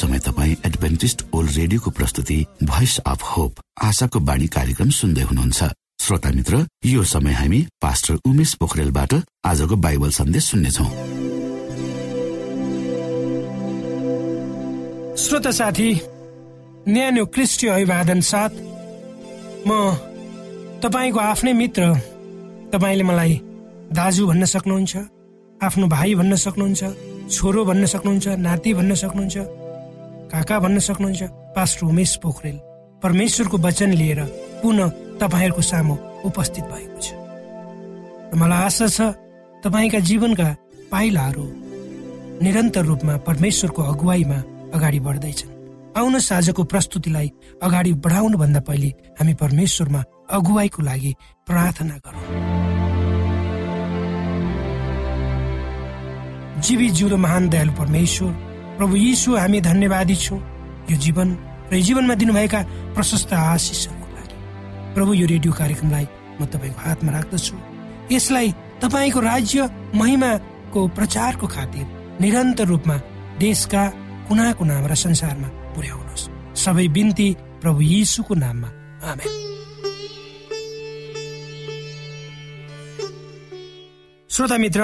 समय तपाईँ Adventist world रेडियोको प्रस्तुति भोइस अफ होप आशाको बाणी कार्यक्रम सुन्दै हुनुहुन्छ। श्रोता मित्र यो समय हामी पास्टर उमेश पोखरेलबाट आजको बाइबल सन्देश सुन्नेछौ। श्रोता साथी न्यानो क्रिस्टीय अभिवादन साथ म तपाईँको आफ्नै मित्र तपाईँले मलाई दाजु भन्न सक्नुहुन्छ आफ्नो भाइ भन्न सक्नुहुन्छ छोरो भन्न सक्नुहुन्छ नाति भन्न सक्नुहुन्छ काका भन्न सक्नुहुन्छ पास्टर उमेश पोखरेल परमेश्वरको वचन लिएर पुनः तपाईँहरूको सामु उपस्थित भएको छ। मलाई आशा छ तपाईँका जीवनका पाइलाहरू निरन्तर रूपमा परमेश्वरको अगुवाईमा अगाडि बढ्दैछन्। आउनुहोस् आजको प्रस्तुतिलाई अगाडि बढाउनु भन्दा पहिले हामी परमेश्वरमा अगुवाईको लागि प्रार्थना गरौँ। जीवी जिउँदो महान दयालु परमेश्वर प्रभु यीशु हामी धन्यवादी छौँ। यो जीवन र यो जीवनमा दिनुभएका प्रशस्त आशिषहरूको लागि। प्रभु यो रेडियो कार्यक्रमलाई म तपाईँको हातमा राख्दछु। यसलाई तपाईँको राज्य महिमाको प्रचारको खातिर निरन्तर रूपमा देशका कुना कुनामा र संसारमा पुर्याउनुहोस्। सबै बिन्ती प्रभु यीशुको नाममा। आमेन। श्रोता मित्र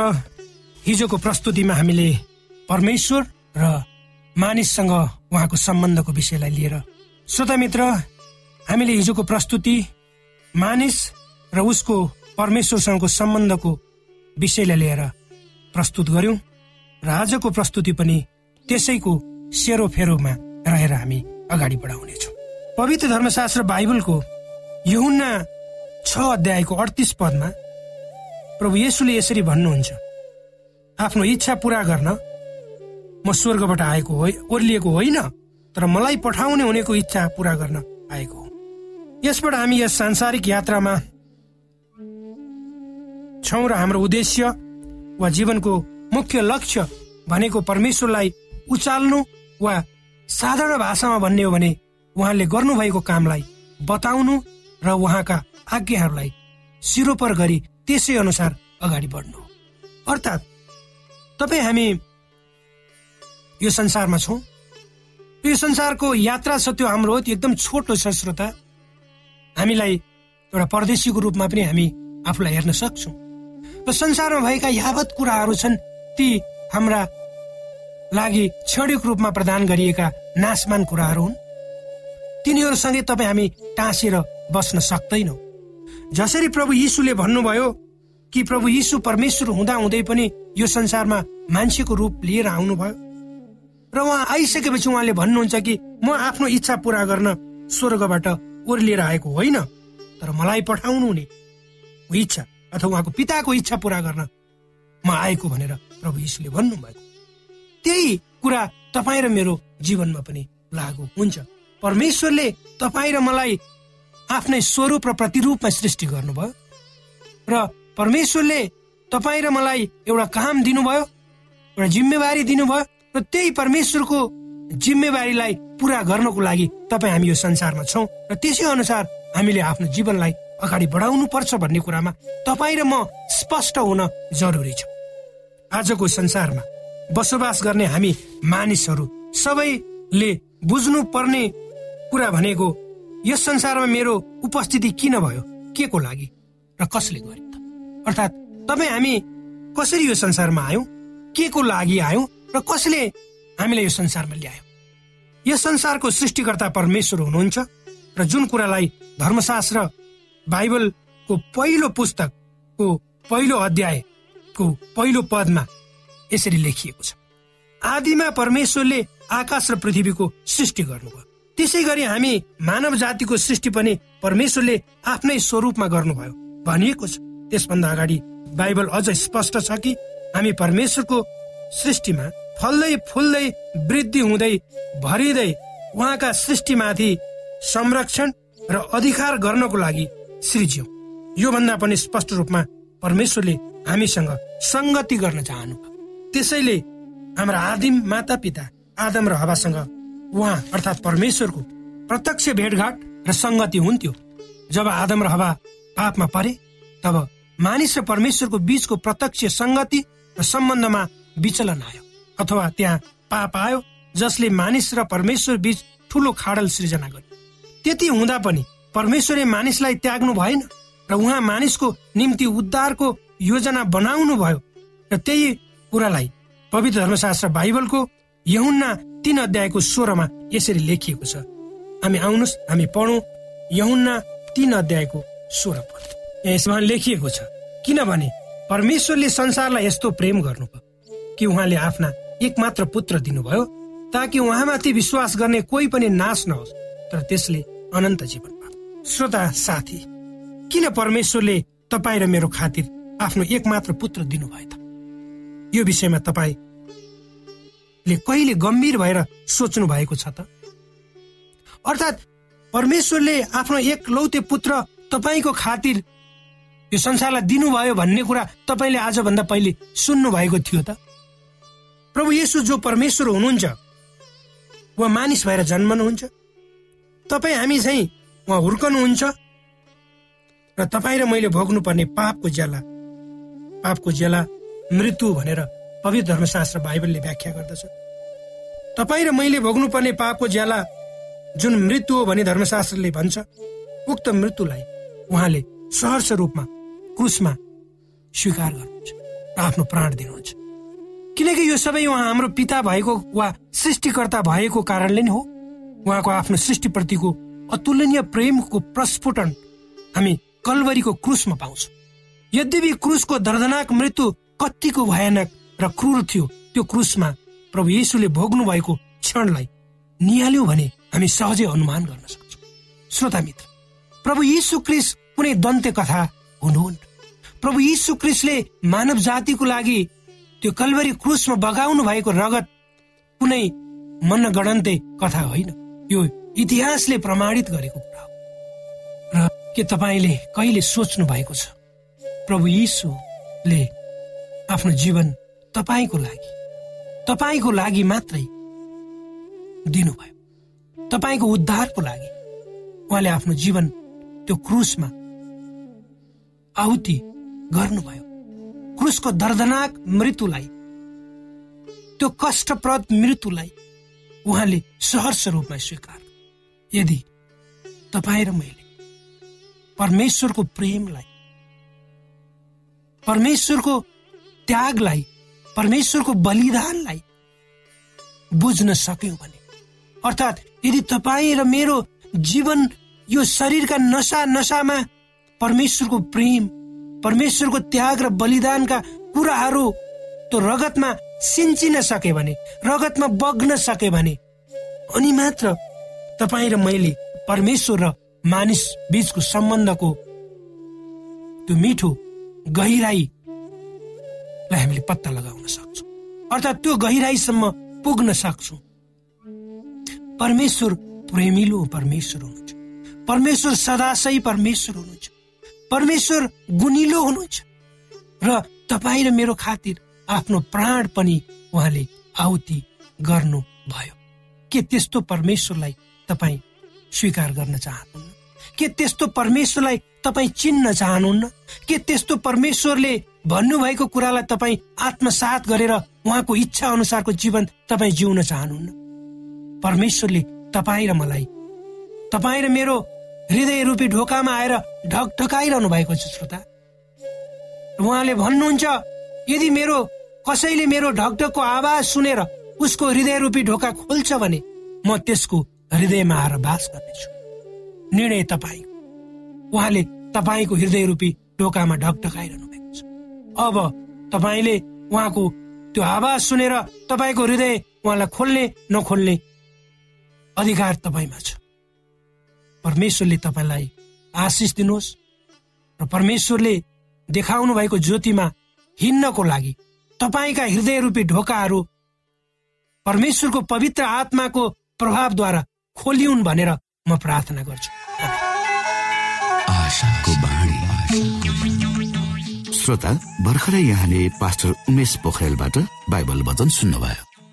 हिजोको प्रस्तुतिमा हामीले परमेश्वर र मानिससँग उहाँको सम्बन्धको विषयलाई लिएर। श्रोता मित्र हामीले हिजोको प्रस्तुति मानिस र उसको परमेश्वरसँगको सम्बन्धको विषयलाई लिएर प्रस्तुत गर्यौं र आजको प्रस्तुति पनि त्यसैको सेरोफेरोमा रहेर हामी अगाडि बढाउनेछौँ। पवित्र धर्मशास्त्र बाइबलको यहुन्ना छ अध्यायको अडतिस पदमा प्रभु येशूले यसरी भन्नुहुन्छ आफ्नो इच्छा पूरा गर्न म स्वर्गबाट आएको हो ओर्लिएको होइन तर मलाई पठाउने हुनेको इच्छा पूरा गर्न आएको हो। यसबाट हामी यस सांसारिक यात्रामा छौँ र हाम्रो उद्देश्य वा जीवनको मुख्य लक्ष्य भनेको परमेश्वरलाई उचाल्नु वा साधारण भाषामा भन्ने हो भने उहाँले गर्नुभएको कामलाई बताउनु र उहाँका आज्ञाहरूलाई सिरोपर गरी त्यसै अनुसार अगाडि बढ्नु। अर्थात् तपाईँ हामी यो संसारमा छौँ। यो संसारको यात्रा छ त्यो हाम्रो त्यो एकदम छोटो छ श्रोता। हामीलाई एउटा परदेशीको रूपमा पनि हामी आफूलाई हेर्न सक्छौँ। र संसारमा भएका यावत कुराहरू छन् ती हाम्रा लागि क्षणिक रूपमा प्रदान गरिएका नाशमान कुराहरू हुन्। तिनीहरूसँगै तपाईँ हामी टाँसेर बस्न सक्दैनौँ। जसरी प्रभु यीशुले भन्नुभयो कि प्रभु यीशु परमेश्वर हुँदा हुँदै पनि यो संसारमा मान्छेको रूप लिएर आउनुभयो। र उहाँ आइसकेपछि उहाँले भन्नुहुन्छ कि म आफ्नो इच्छा पूरा गर्न स्वर्गबाट ओर्लिएर आएको होइन तर मलाई पठाउनु हुने इच्छा अथवा उहाँको पिताको इच्छा पूरा गर्न म आएको भनेर प्रभु यीशुले भन्नुभएको त्यही कुरा तपाईँ र मेरो जीवनमा पनि लागु हुन्छ। परमेश्वरले तपाईँ र मलाई आफ्नै स्वरूप र प्रतिरूपमा सृष्टि गर्नुभयो र परमेश्वरले तपाईँ र मलाई एउटा काम दिनुभयो एउटा जिम्मेवारी दिनुभयो र त्यही परमेश्वरको जिम्मेवारीलाई पुरा गर्नको लागि तपाईँ हामी यो संसारमा छौँ र त्यसै अनुसार हामीले आफ्नो जीवनलाई अगाडि बढाउनु पर्छ भन्ने कुरामा तपाईँ र म स्पष्ट हुन जरुरी छ। आजको संसारमा बसोबास गर्ने हामी मानिसहरू सबैले बुझ्नु पर्ने कुरा भनेको यस संसारमा मेरो उपस्थिति किन भयो के को लागि र कसले गर्यो त? अर्थात् तपाईँ हामी कसरी यो संसारमा आयौँ के को लागि आयौँ र कसले हामीलाई यो संसारमा ल्यायो? यस संसारको सृष्टिकर्ता परमेश्वर हुनुहुन्छ र जुन कुरालाई धर्मशास्त्र बाइबलको पहिलो पुस्तकको पहिलो अध्यायको पहिलो पदमा यसरी लेखिएको छ। आदिमा परमेश्वरले आकाश र पृथ्वीको सृष्टि गर्नुभयो। त्यसै गरी हामी मानव जातिको सृष्टि पनि परमेश्वरले आफ्नै स्वरूपमा गर्नुभयो भनिएको छ। त्यसभन्दा अगाडि बाइबल अझ स्पष्ट छ कि हामी परमेश्वरको सृष्टिमा फल्दै फुल्दै वृद्धि हुँदै भरिँदै उहाँका सृष्टिमाथि संरक्षण र अधिकार गर्नको लागि सृज्यौं। योभन्दा पनि स्पष्ट रूपमा परमेश्वरले हामीसँग संगति गर्न चाहनु त्यसैले हाम्रा आदिम माता पिता आदम र हवासँग उहाँ अर्थात् परमेश्वरको प्रत्यक्ष भेटघाट र संगति हुन्थ्यो। जब आदम र हवा पापमा परे तब मानिस र परमेश्वरको बीचको प्रत्यक्ष संगति र सम्बन्धमा विचलन आयो। अथवा त्यहाँ पाप आयो जसले मानिस र परमेश्वर बीच ठुलो खाडल सृजना गर्यो। त्यति हुँदा पनि परमेश्वरले मानिसलाई त्याग्नु भएन र उहाँ मानिसको निम्ति उद्धारको योजना बनाउनु भयो र त्यही कुरालाई पवित्र धर्मशास्त्र बाइबलको यहुन्ना तीन अध्यायको स्वरमा यसरी लेखिएको छ। हामी आउनुहोस् हामी पढौँ यहुन्ना तीन अध्यायको स्वर यसमा लेखिएको छ किनभने परमेश्वरले संसारलाई यस्तो प्रेम गर्नुभयो कि उहाँले आफ्ना एकमात्र पुत्र दिनुभयो ताकि उहाँमाथि विश्वास गर्ने कोही पनि नाश नहोस् तर त्यसले अनन्त जीवन श्रोता साथी किन परमेश्वरले तपाईँ र मेरो खातिर आफ्नो एकमात्र पुत्र दिनुभयो त यो विषयमा तपाईँले कहिले गम्भीर भएर सोच्नु भएको छ त? अर्थात् परमेश्वरले आफ्नो एक लौते पुत्र तपाईँको खातिर यो संसारलाई दिनुभयो भन्ने कुरा तपाईँले आजभन्दा पहिले सुन्नु भएको थियो त? प्रभु येसु जो परमेश्वर हुनुहुन्छ उहाँ मानिस भएर जन्मनुहुन्छ। तपाईँ हामी चाहिँ उहाँ हुर्कनुहुन्छ र तपाईँ र मैले भोग्नुपर्ने पापको ज्याला पापको ज्याला मृत्यु भनेर पवित्र धर्मशास्त्र बाइबलले व्याख्या गर्दछ। तपाईँ र मैले भोग्नुपर्ने पापको ज्याला जुन मृत्यु हो भने धर्मशास्त्रले भन्छ उक्त मृत्युलाई उहाँले सहर्ष रूपमा क्रुसमा स्वीकार गर्नुहुन्छ र आफ्नो प्राण दिनुहुन्छ। किनकि यो सबै उहाँ हाम्रो पिता भएको वा सृष्टिकर्ता भएको कारणले नै हो। उहाँको आफ्नो सृष्टिप्रतिको अतुलनीय प्रेमको प्रस्फुटन हामी कलवरीको क्रुसमा पाउँछौँ। यद्यपि क्रुसको दर्दनाक मृत्यु कतिको भयानक र क्रूर थियो त्यो क्रुसमा प्रभु येसुले भोग्नु भएको क्षणलाई निहाल्यौँ भने हामी सहजै अनुमान गर्न सक्छौँ। श्रोता मित्र प्रभु यीशु क्रिस कुनै दन्त्य कथा हुनुहुन्न। प्रभु यीशु क्रिसले मानव जातिको लागि त्यो कलवरी क्रुसमा बगाउनु भएको रगत कुनै मन गणन्ते कथा होइन। यो इतिहासले प्रमाणित गरेको कुरा हो। र के तपाईँले कहिले सोच्नु भएको छ? प्रभु यीशुले आफ्नो जीवन तपाईँको लागि तपाईँको लागि मात्रै दिनुभयो। तपाईँको उद्धारको लागि उहाँले आफ्नो जीवन त्यो क्रुसमा आहुति गर्नुभयो। क्रुसको दर्दनाक मृत्युलाई त्यो कष्टप्रद मृत्युलाई उहाँले सहर्ष रूपमा स्वीकार। यदि तपाईँ र मैले परमेश्वरको प्रेमलाई परमेश्वरको त्यागलाई परमेश्वरको बलिदानलाई बुझ्न सक्यौँ भने अर्थात् यदि तपाईँ र मेरो जीवन यो शरीरका नसा नसामा परमेश्वरको प्रेम परमेश्वरको त्याग र बलिदानका कुराहरू त्यो रगतमा सिन्चिन सके भने रगतमा बग्न सके भने अनि मात्र तपाईँ र मैले परमेश्वर र मानिस बीचको सम्बन्धको त्यो मिठो गहिराईलाई हामीले पत्ता लगाउन सक्छौँ। अर्थात् त्यो गहिराईसम्म पुग्न सक्छौँ। परमेश्वर प्रेमिलो परमेश्वर हुनुहुन्छ। परमेश्वर सदासै परमेश्वर हुनुहुन्छ। परमेश्वर गुनिलो हुनुहुन्छ। र तपाईँ र मेरो खातिर आफ्नो प्राण पनि उहाँले आहुति गर्नु भयो के त्यस्तो परमेश्वरलाई तपाईँ स्वीकार गर्न चाहनुहुन्न? के त्यस्तो परमेश्वरलाई तपाईँ चिन्न चाहनुहुन्न? के त्यस्तो परमेश्वरले भन्नुभएको कुरालाई तपाईँ आत्मसात गरेर उहाँको इच्छा अनुसारको जीवन तपाईँ जिउन चाहनुहुन्न? परमेश्वरले तपाईँ र मलाई तपाईँ र मेरो हृदय रूपी ढोकामा आएर ढक ढकाइरहनु भएको छ श्रोता। उहाँले भन्नुहुन्छ यदि मेरो कसैले मेरो ढकढकको आवाज सुनेर उसको हृदय रूपी ढोका खोल्छ भने म त्यसको हृदयमा आएर बास गर्नेछु। निर्णय तपाईँ उहाँले तपाईँको हृदय रूपी ढोकामा ढकढकाइरहनु भएको छ। अब तपाईँले उहाँको त्यो आवाज सुनेर तपाईँको हृदय उहाँलाई खोल्ने नखोल्ने अधिकार तपाईँमा छ। परमेश्वरले तपाईँलाई आशिष दिनुहोस् र परमेश्वरले देखाउनु भएको ज्योतिमा हिँड्नको लागि तपाईँका हृदय रूपी ढोकाहरू परमेश्वरको पवित्र आत्माको प्रभावद्वारा खोलिउन् भनेर म प्रार्थना गर्छु। श्रोता भर्खरै यहाँले पास्टर उमेश पोखरेलबाट बाइबल वचन सुन्नुभयो।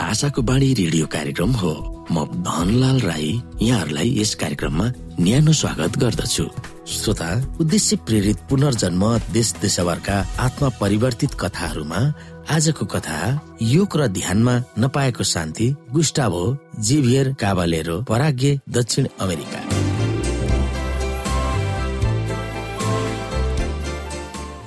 आशाको बाणी रेडियो कार्यक्रम हो। म धनलाल राई यहाँहरूलाई यस कार्यक्रममा न्यानो स्वागत गर्दछु। श्रोता उद्देश्य प्रेरित पुनर्जन्म देश देशभरका आत्मा परिवर्तित कथाहरूमा आजको कथा योग र ध्यानमा नपाएको शान्ति गुस्टाभो जिभियर काबालेरो पराग्य दक्षिण अमेरिका।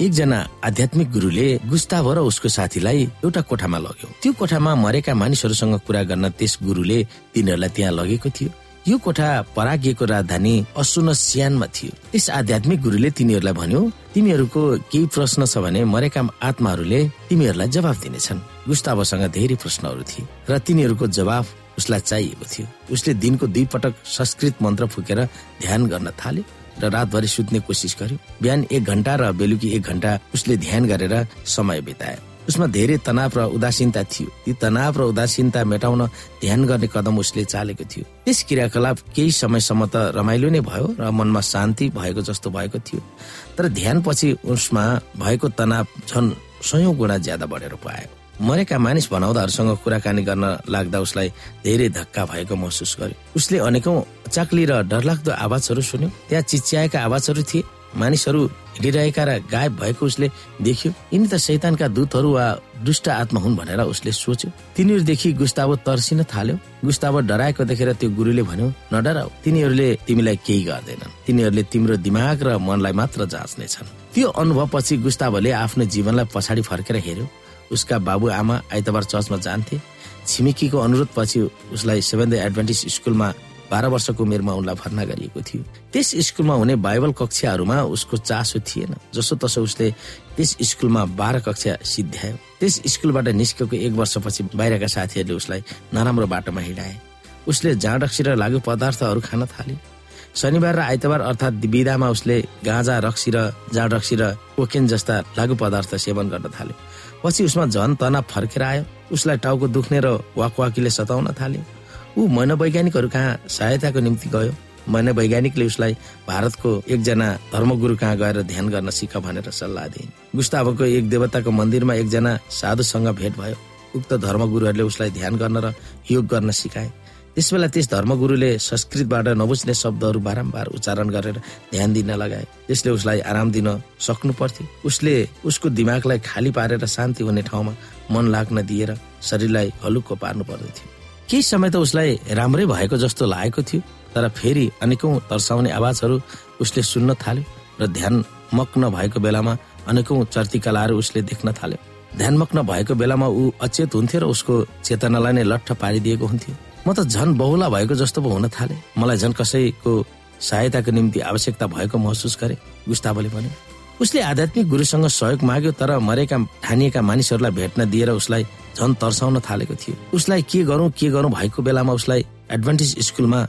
एकजना आध्यात्मिक गुरुले गुस्ताभो र उसको साथीलाई एउटा कोठामा लग्यो। त्यो कोठामा मरेका मानिसहरूसँग कुरा गर्न त्यस गुरुले तिनीहरूलाई त्यहाँ लगेको थियो। यो कोठा परागिएको राजधानी असुन सियानमा थियो। त्यस आध्यात्मिक गुरुले तिनीहरूलाई भन्यो तिमीहरूको केही प्रश्न छ भने मरेका आत्माहरूले तिमीहरूलाई जवाब दिनेछन्। गुस्ताभोसँग धेरै प्रश्नहरू थिए र तिनीहरूको जवाब उसलाई चाहिएको थियो। उसले दिनको दुई पटक संस्कृत मन्त्र फुकेर ध्यान गर्न थाल्यो र रातभरि सुत्ने कोसिस गर्यो। बिहान एक घन्टा र बेलुकी एक घन्टा उसले ध्यान गरेर समय बितायो उसमा धेरै तनाव र उदासीनता थियो। ती तनाव र उदासीनता मेटाउन ध्यान गर्ने कदम उसले चालेको थियो। त्यस क्रियाकलाप केही समयसम्म त रमाइलो नै भयो र मनमा शान्ति भएको जस्तो भएको थियो। तर ध्यान पछि उसमा भएको तनाव झन् सयौं गुणा ज्यादा बढेर पायो। मरेका मानिस भनाउँदाहरूसँग कुराकानी गर्न लाग्दा उसलाई धेरै धक्का भएको महसुस गर्यो। उसले अनेकौं चाक्ली र डरलाग्दो आवाजहरू सुन्यो। त्यहाँ चिच्याएका आवाजहरू थिए। मानिसहरू हिँडिरहेका र गायब भएको उसले देख्यो। यिनी त शैतानका दूतहरू वा दुष्ट आत्मा हुन् भनेर उसले सोच्यो। तिनीहरूदेखि गुस्ताबो तर्सिन थाल्यो। गुस्ताबो डराएको देखेर त्यो गुरुले भन्यो नडराउ तिनीहरूले तिमीलाई केही गर्दैनन्। तिनीहरूले तिम्रो दिमाग र मनलाई मात्र जाँच्नेछन्। त्यो अनुभव पछि गुस्ताबोले आफ्नो जीवनलाई पछाडि फर्केर हेर्यो उसका बाबु आमा आइतबार चर्चमा जान्थे। छिमेकीको अनुरोध पछि उसलाई सेभेन एडभान्टेज स्कुलमा बाह्र वर्षको उमेरमा उनलाई भर्ना गरिएको थियो। त्यस स्कुलमा हुने बाइबल कक्षाहरूमा उसको चासो थिएन जसो तसो उसले त्यस स्कुलमा बाह्र कक्षा सिद्ध्यायो त्यस स्कुलबाट निस्केको एक वर्षपछि बाहिरका साथीहरूले उसलाई नराम्रो बाटोमा हिँडाए। उसले जाँड रक्सी र लागु पदार्थहरू खान थाल्यो शनिबार र आइतबार अर्थात् विधामा उसले गाँजा रक्सी र जाँड रक्सी र कोकेन जस्ता लागु पदार्थ सेवन गर्न थाल्यो पछि उसमा झन तनाव फर्केर आयो। उसलाई टाउको दुख्ने र वाकवाकीले सताउन थाल्यो। ऊ मनोवैज्ञानिकहरू कहाँ सहायताको निम्ति गयो? मनोवैज्ञानिकले उसलाई भारतको एकजना धर्मगुरु कहाँ गएर ध्यान गर्न सिक भनेर सल्लाह दिए गुस्तावको एक देवताको मन्दिरमा एकजना साधुसँग भेट भयो। उक्त धर्मगुरुहरूले उसलाई ध्यान गर्न र योग गर्न सिकाए। त्यसबेला त्यस धर्मगुरुले संस्कृतबाट नबुझ्ने शब्दहरू बारम्बार उच्चारण गरेर ध्यान दिन लगाए। त्यसले उसलाई आराम दिन सक्नु पर्थ्यो उसले उसको दिमागलाई खाली पारेर शान्ति हुने ठाउँमा मन लाग्न दिएर शरीरलाई हलुक्को पार्नु पर्दथ्यो। केही समय त उसलाई राम्रै भएको जस्तो लागेको थियो तर फेरि अनेकौं तर्साउने आवाजहरू उसले सुन्न थाल्यो र ध्यान मग्न भएको बेलामा अनेकौं चर्तिकलाहरू उसले देख्न थाल्यो। ध्यानमग्न भएको बेलामा ऊ अचेत हुन्थ्यो र उसको चेतनालाई नै लट्ठ पारिदिएको हुन्थ्यो। म त झन बहुला भएको जस्तो पो हुन थाले। मलाई झन कसैको सहायताको निम्ति आवश्यकता भएको महसुस गरे गुस्तावले भन्यो। उसले आध्यात्मिक गुरुसँग सहयोग माग्यो तर मरेका ठानिएका मानिसहरूलाई भेट्न दिएर उसलाई झन तर्साउन थालेको थियो। उसलाई के गरौँ के गरौँ भएको बेलामा उसलाई एडभान्टेज स्कुलमा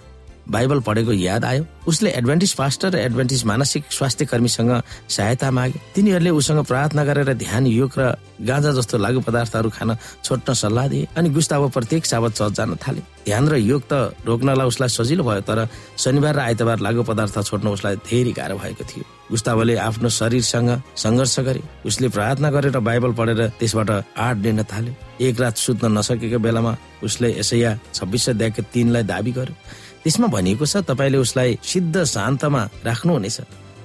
बाइबल पढेको याद आयो। उसले एडभान्टेज पास्टर र एडभान्टेज मानसिक स्वास्थ्य कर्मीसँग सहायता मागे। तिनीहरूले उसँग प्रार्थना गरेर ध्यान योग र गाँजा जस्तो लागु पदार्थहरू खान छोड्न सल्लाह दिए अनि गुस्ताव प्रत्येक साबत चर्च जान थाले। ध्यान र योग त रोक्नलाई उसलाई सजिलो भयो तर शनिबार र आइतबार लागु पदार्थ छोड्न उसलाई धेरै गाह्रो भएको थियो। गुस्तावले आफ्नो शरीरसँग सङ्घर्ष गरे। उसले प्रार्थना गरेर बाइबल पढेर त्यसबाट आठ लिन थाल्यो एक रात सुत्न नसकेको बेलामा उसले यसैया छब्बिस अध्यायको तिनलाई दावी गर्यो। त्यसमा भनिएको छ तपाईँले उसलाई सिद्ध शान्तमा राख्नुहुनेछ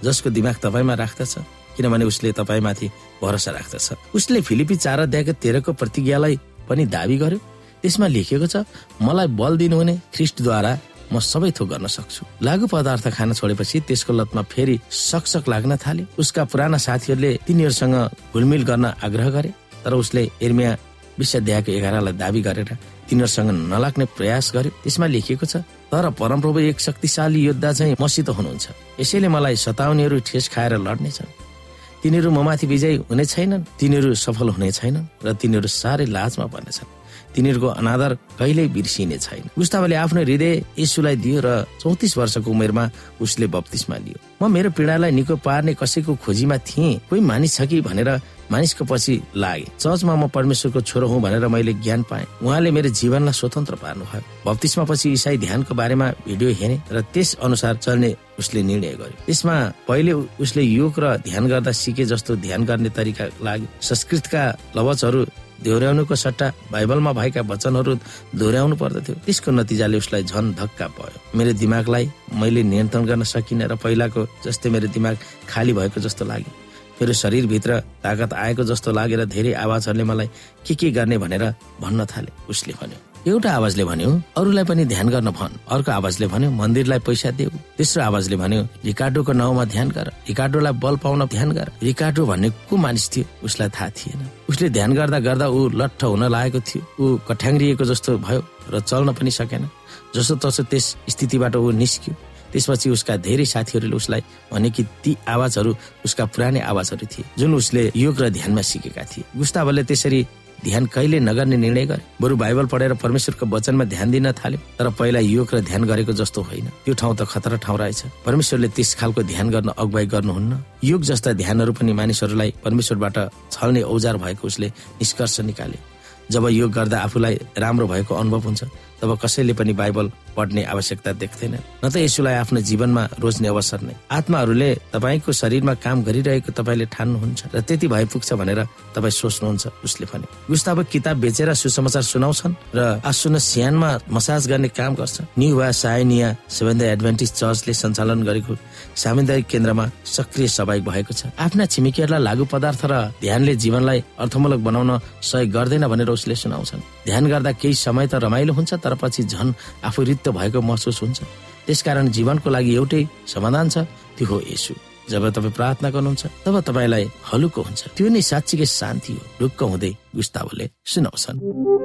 जसको दिमाग तपाईँमा राख्दछ किनभने उसले तपाईँमाथि भरोसा राख्दछ। उसले फिलिपी चार अध्यायको तेह्रको प्रतिज्ञालाई पनि दावी गर्यो। त्यसमा लेखिएको छ मलाई बल दिनुहुने ख्रिस्टद्वारा म सबै थोक गर्न सक्छु। लागु पदार्थ खान छोडेपछि त्यसको लतमा फेरि सकसक लाग्न थाल्यो उसका पुराना साथीहरूले तिनीहरूसँग घुलमिल गर्न आग्रह गरे तर उसले एर्मिया विश्व अध्यायको एघारलाई दावी गरेर तिनीहरूसँग नलाग्ने प्रयास गर्यो। त्यसमा लेखिएको छ तर परमप्रभु एक शक्तिशाली योद्धा चाहिँ मसित हुनुहुन्छ। यसैले मलाई सताउनेहरू ठेस खाएर लड्नेछन् तिनीहरू ममाथि विजय हुने छैनन् तिनीहरू सफल हुने छैनन् र तिनीहरू साह्रै लाजमा पर्नेछन् तिनीहरूको अनादर कहिल्यै बिर्सिने छैन। गुस्तावले आफ्नो हृदय यीशुलाई दियो र चौतिस वर्षको उमेरमा उसले बत्तिसमा लियो। म मेरो पीडालाई निको पार्ने कसैको खोजीमा थिएँ कोही मानिस छ कि भनेर मानिसको पछि लागे। चर्चमा म परमेश्वरको छोरो हुँ भनेर मैले ज्ञान पाएँ। उहाँले मेरो जीवनलाई स्वतन्त्र पार्नुभयो। बत्तिसमा पछि इसाई ध्यानको बारेमा भिडियो हेरे र त्यस अनुसार चल्ने उसले निर्णय गर्यो। त्यसमा पहिले उसले योग र ध्यान गर्दा सिके जस्तो ध्यान गर्ने तरिका लाग्यो। संस्कृतका लवचहरू दोहोऱ्याउनुको सट्टा बाइबलमा भएका वचनहरू दोहोऱ्याउनु पर्दथ्यो। त्यसको नतिजाले उसलाई झन धक्का भयो। मेरो दिमागलाई मैले नियन्त्रण गर्न सकिनँ र पहिलाको जस्तै मेरो दिमाग खाली भएको जस्तो लाग्यो। मेरो शरीरभित्र तागत आएको जस्तो लागेर धेरै आवाजहरूले मलाई के के गर्ने भनेर भन्न थाले उसले भन्यो। एउटा आवाजले भन्यो अरूलाई पनि ध्यान गर्न भन्। अर्को आवाजले भन्यो मन्दिरलाई पैसा देऊ। तेस्रो आवाजले भन्यो रिकार्डोको नाउँमा ध्यान गर। रिकार्डोलाई बल पाउन ध्यान गर। रिकार्डो भन्ने को मानिस थियो? उसलाई थाहा थिएन। उसले ध्यान गर्दा गर्दा ऊ लट्ठ हुन लागेको थियो। ऊ कठ्याङ्ग्रिएको जस्तो भयो र चल्न पनि सकेन। जसो तसो त्यस स्थितिबाट ऊ निस्क्यो। त्यसपछि उसका धेरै साथीहरूले उसलाई भने कि ती आवाजहरू उसका पुरानै आवाजहरू थिए जुन उसले योग र ध्यानमा सिकेका थिए। गुस्तावले त्यसरी ध्यान कहिले नगर्ने निर्णय गरे। बरु बाइबल पढेर परमेश्वरको वचनमा ध्यान दिन थाल्यो तर पहिला योग र ध्यान गरेको जस्तो होइन। त्यो ठाउँ त खतरा ठाउँ रहेछ। परमेश्वरले त्यस खालको ध्यान गर्न अगुवाई गर्नुहुन्न। योग जस्ता ध्यानहरू पनि मानिसहरूलाई परमेश्वरबाट छल्ने औजार भएको उसले निष्कर्ष निकाल्यो। जब योग गर्दा आफूलाई राम्रो भएको अनुभव हुन्छ तब कसैले पनि बाइबल पढ्ने आवश्यकता देख्दैन। न त यसुलाई आफ्नो जीवनमा रोज्ने अवसर नै। आत्माहरूले तपाईँको शरीरमा काम गरिरहेको तपाईँले ठान्नुहुन्छ र त्यति भए पुग्छ भनेर तपाईँ सोच्नुहुन्छ उसले भने। गुस्ताब किताब बेचेर सुसमाचार सुनाउँछन् र आसुन सियानमा मसाज गर्ने काम गर्छ न्यु वा सायनिया सेभेन एडभान्टेज चर्चले सञ्चालन गरेको सामुदायिक केन्द्रमा सक्रिय सहभागी भएको छ। आफ्ना छिमेकीहरूलाई लागु पदार्थ र ध्यानले जीवनलाई अर्थमूलक बनाउन सहयोग गर्दैन भनेर उसले सुनाउँछन्। ध्यान गर्दा केही समय त रमाइलो हुन्छ तर पछि झन आफू रित्त भएको महसुस हुन्छ। त्यसकारण जीवनको लागि एउटै समाधान छ त्यो हो यसु जब तपाईँ प्रार्थना गर्नुहुन्छ तब तपाईँलाई हलुको हुन्छ। त्यो नै साँच्चीकै शान्ति हो। ढुक्क हुँदै गुस्तावले सुनाउँछन्।